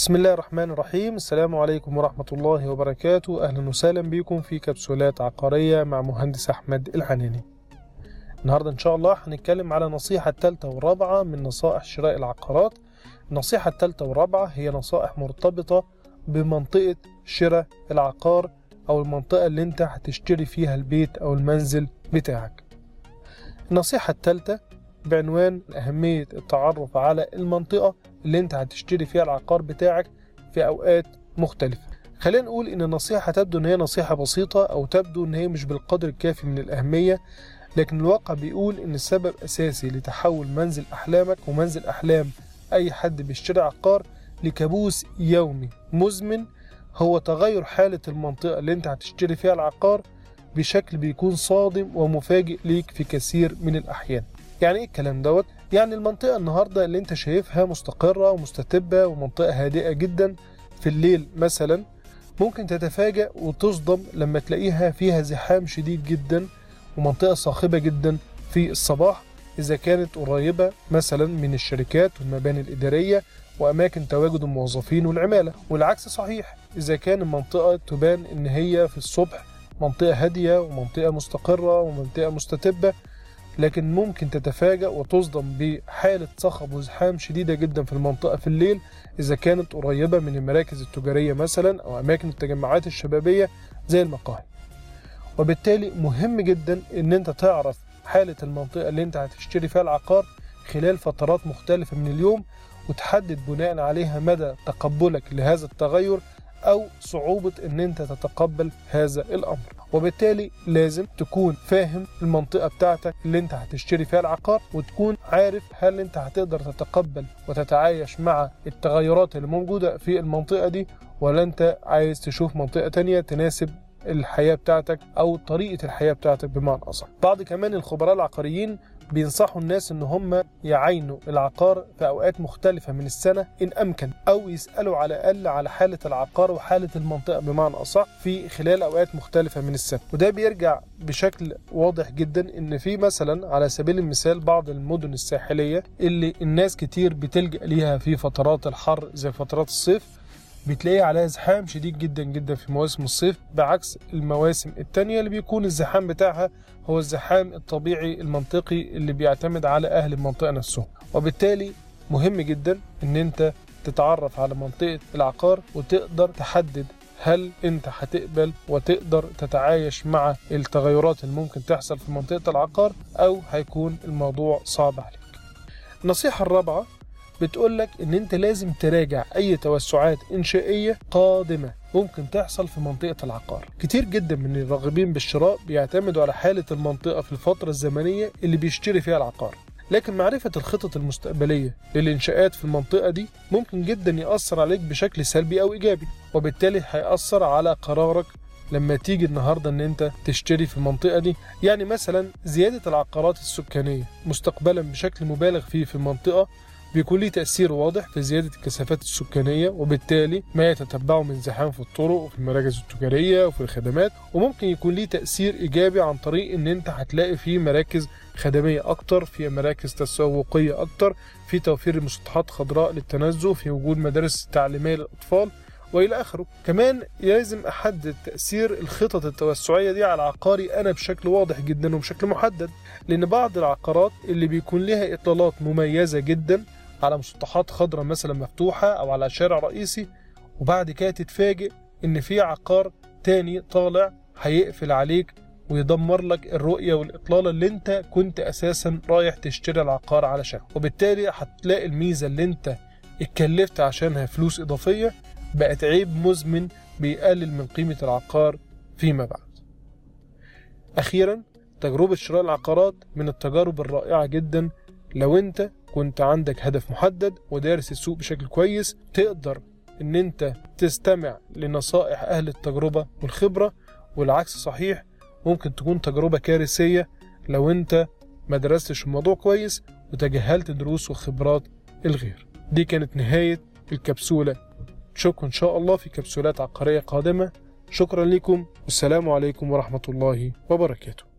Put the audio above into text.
بسم الله الرحمن الرحيم. السلام عليكم ورحمة الله وبركاته. أهلا وسهلا بكم في كبسولات عقارية مع مهندس أحمد العناني النهاردة إن شاء الله هنتكلم على النصيحة الثالثة والرابعة من نصائح شراء العقارات. النصيحة الثالثة والرابعة هي نصائح مرتبطة بمنطقة شراء العقار أو المنطقة اللي أنت هتشتري فيها البيت أو المنزل بتاعك. النصيحة الثالثة بعنوان أهمية التعرف على المنطقة اللي أنت هتشتري فيها العقار بتاعك في أوقات مختلفة. خلينا نقول إن النصيحة تبدو إن هي نصيحة بسيطة أو تبدو إن هي مش بالقدر الكافي من الأهمية لكن الواقع بيقول إن السبب أساسي لتحول منزل أحلامك ومنزل أحلام أي حد بيشتري عقار لكابوس يومي مزمن. هو تغير حالة المنطقة اللي أنت هتشتري فيها العقار بشكل بيكون صادم ومفاجئ ليك في كثير من الأحيان. يعني إيه الكلام دوت. يعني المنطقة النهاردة اللي انت شايفها مستقرة ومستتبة ومنطقة هادئة جدا في الليل مثلا ممكن تتفاجأ وتصدم لما تلاقيها فيها زحام شديد جدا ومنطقة صاخبة جدا في الصباح إذا كانت قريبة مثلا من الشركات والمباني الإدارية وأماكن تواجد الموظفين والعمالة. والعكس صحيح إذا كان المنطقة تبان إن هي في الصبح منطقة هادية ومنطقة مستقرة ومنطقة مستتبة لكن ممكن تتفاجأ وتصدم بحالة صخب وزحام شديدة جدا في المنطقة في الليل إذا كانت قريبة من المراكز التجارية مثلا أو أماكن التجمعات الشبابية زي المقاهي. وبالتالي مهم جدا إن أنت تعرف حالة المنطقة اللي أنت هتشتري فيها العقار خلال فترات مختلفة من اليوم وتحدد بناء عليها مدى تقبلك لهذا التغير أو صعوبة إن أنت تتقبل هذا الأمر. وبالتالي لازم تكون فاهم المنطقة بتاعتك اللي انت هتشتري فيها العقار وتكون عارف هل انت هتقدر تتقبل وتتعايش مع التغيرات اللي موجودة في المنطقة دي ولا انت عايز تشوف منطقة تانية تناسب الحياة بتاعتك أو طريقة الحياة بتاعتك بمعنى أصح. بعض كمان الخبراء العقاريين بينصحوا الناس إن هم يعينوا العقار في أوقات مختلفة من السنة إن أمكن أو يسألوا على الأقل على حالة العقار وحالة المنطقة بمعنى أصح في خلال أوقات مختلفة من السنة. وده بيرجع بشكل واضح جدا إن في مثلا على سبيل المثال بعض المدن الساحلية اللي الناس كتير بتلجأ ليها في فترات الحر زي فترات الصيف بتلاقي عليها زحام شديد جدا جدا في مواسم الصيف بعكس المواسم التانية اللي بيكون الزحام بتاعها هو الزحام الطبيعي المنطقي اللي بيعتمد على أهل المنطقة نفسهم. وبالتالي مهم جدا إن أنت تتعرف على منطقة العقار وتقدر تحدد هل أنت هتقبل وتقدر تتعايش مع التغيرات اللي ممكن تحصل في منطقة العقار أو هيكون الموضوع صعب عليك. النصيحة الرابعة بتقول لك إن أنت لازم تراجع أي توسعات إنشائية قادمة ممكن تحصل في منطقة العقار. كتير جدا من الراغبين بالشراء بيعتمدوا على حالة المنطقة في الفترة الزمنية اللي بيشتري فيها العقار. لكن معرفة الخطط المستقبلية للإنشاءات في المنطقة دي ممكن جدا يأثر عليك بشكل سلبي أو إيجابي وبالتالي هيأثر على قرارك لما تيجي النهاردة إن أنت تشتري في المنطقة دي. يعني مثلا زيادة العقارات السكانية مستقبلا بشكل مبالغ فيه في المنطقة بيكون ليه تأثير واضح في زيادة الكثافات السكانية وبالتالي ما يتتبعه من زحام في الطرق وفي المراكز التجارية وفي الخدمات. وممكن يكون ليه تأثير إيجابي عن طريق إن أنت هتلاقي في مراكز خدمية أكتر في مراكز تسوقية أكتر في توفير مسطحات خضراء للتنزه في وجود مدارس تعليمية للأطفال وإلى آخره. كمان لازم احدد تأثير الخطط التوسعية دي على عقاري أنا بشكل واضح جدا وبشكل محدد لأن بعض العقارات اللي بيكون لها إطلالات مميزة جدا على مسطحات خضراء مثلا مفتوحة أو على شارع رئيسي وبعد كده تتفاجئ إن في عقار تاني طالع هيقفل عليك ويدمر لك الرؤية والإطلالة اللي أنت كنت أساسا رايح تشتري العقار علشان وبالتالي هتلاقي الميزة اللي أنت اتكلفت عشانها فلوس إضافية بقت عيب مزمن بيقلل من قيمة العقار فيما بعد. أخيرا تجربة شراء العقارات من التجارب الرائعة جدا لو أنت كنت عندك هدف محدد ودارس السوق بشكل كويس تقدر إن أنت تستمع لنصائح أهل التجربة والخبرة والعكس صحيح ممكن تكون تجربة كارثية لو أنت ما درستش الموضوع كويس وتجاهلت دروس وخبرات الغير. دي كانت نهاية الكبسولة. نشوفكم إن شاء الله في كبسولات عقارية قادمة. شكرا لكم. والسلام عليكم ورحمة الله وبركاته.